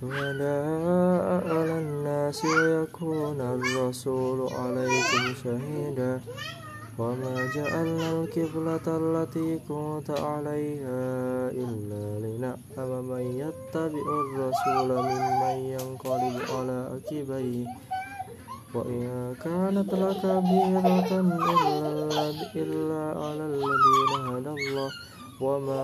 شهداء على الناس ويكون الرسول عليكم شهيدا. وما جعلنا القبلة التي كنت عليها إلا لنعلم من يتبع الرسول ممن ينقلب على عقبيه. وإن كانت لكبيرة إلا على الذين هدى الله. وما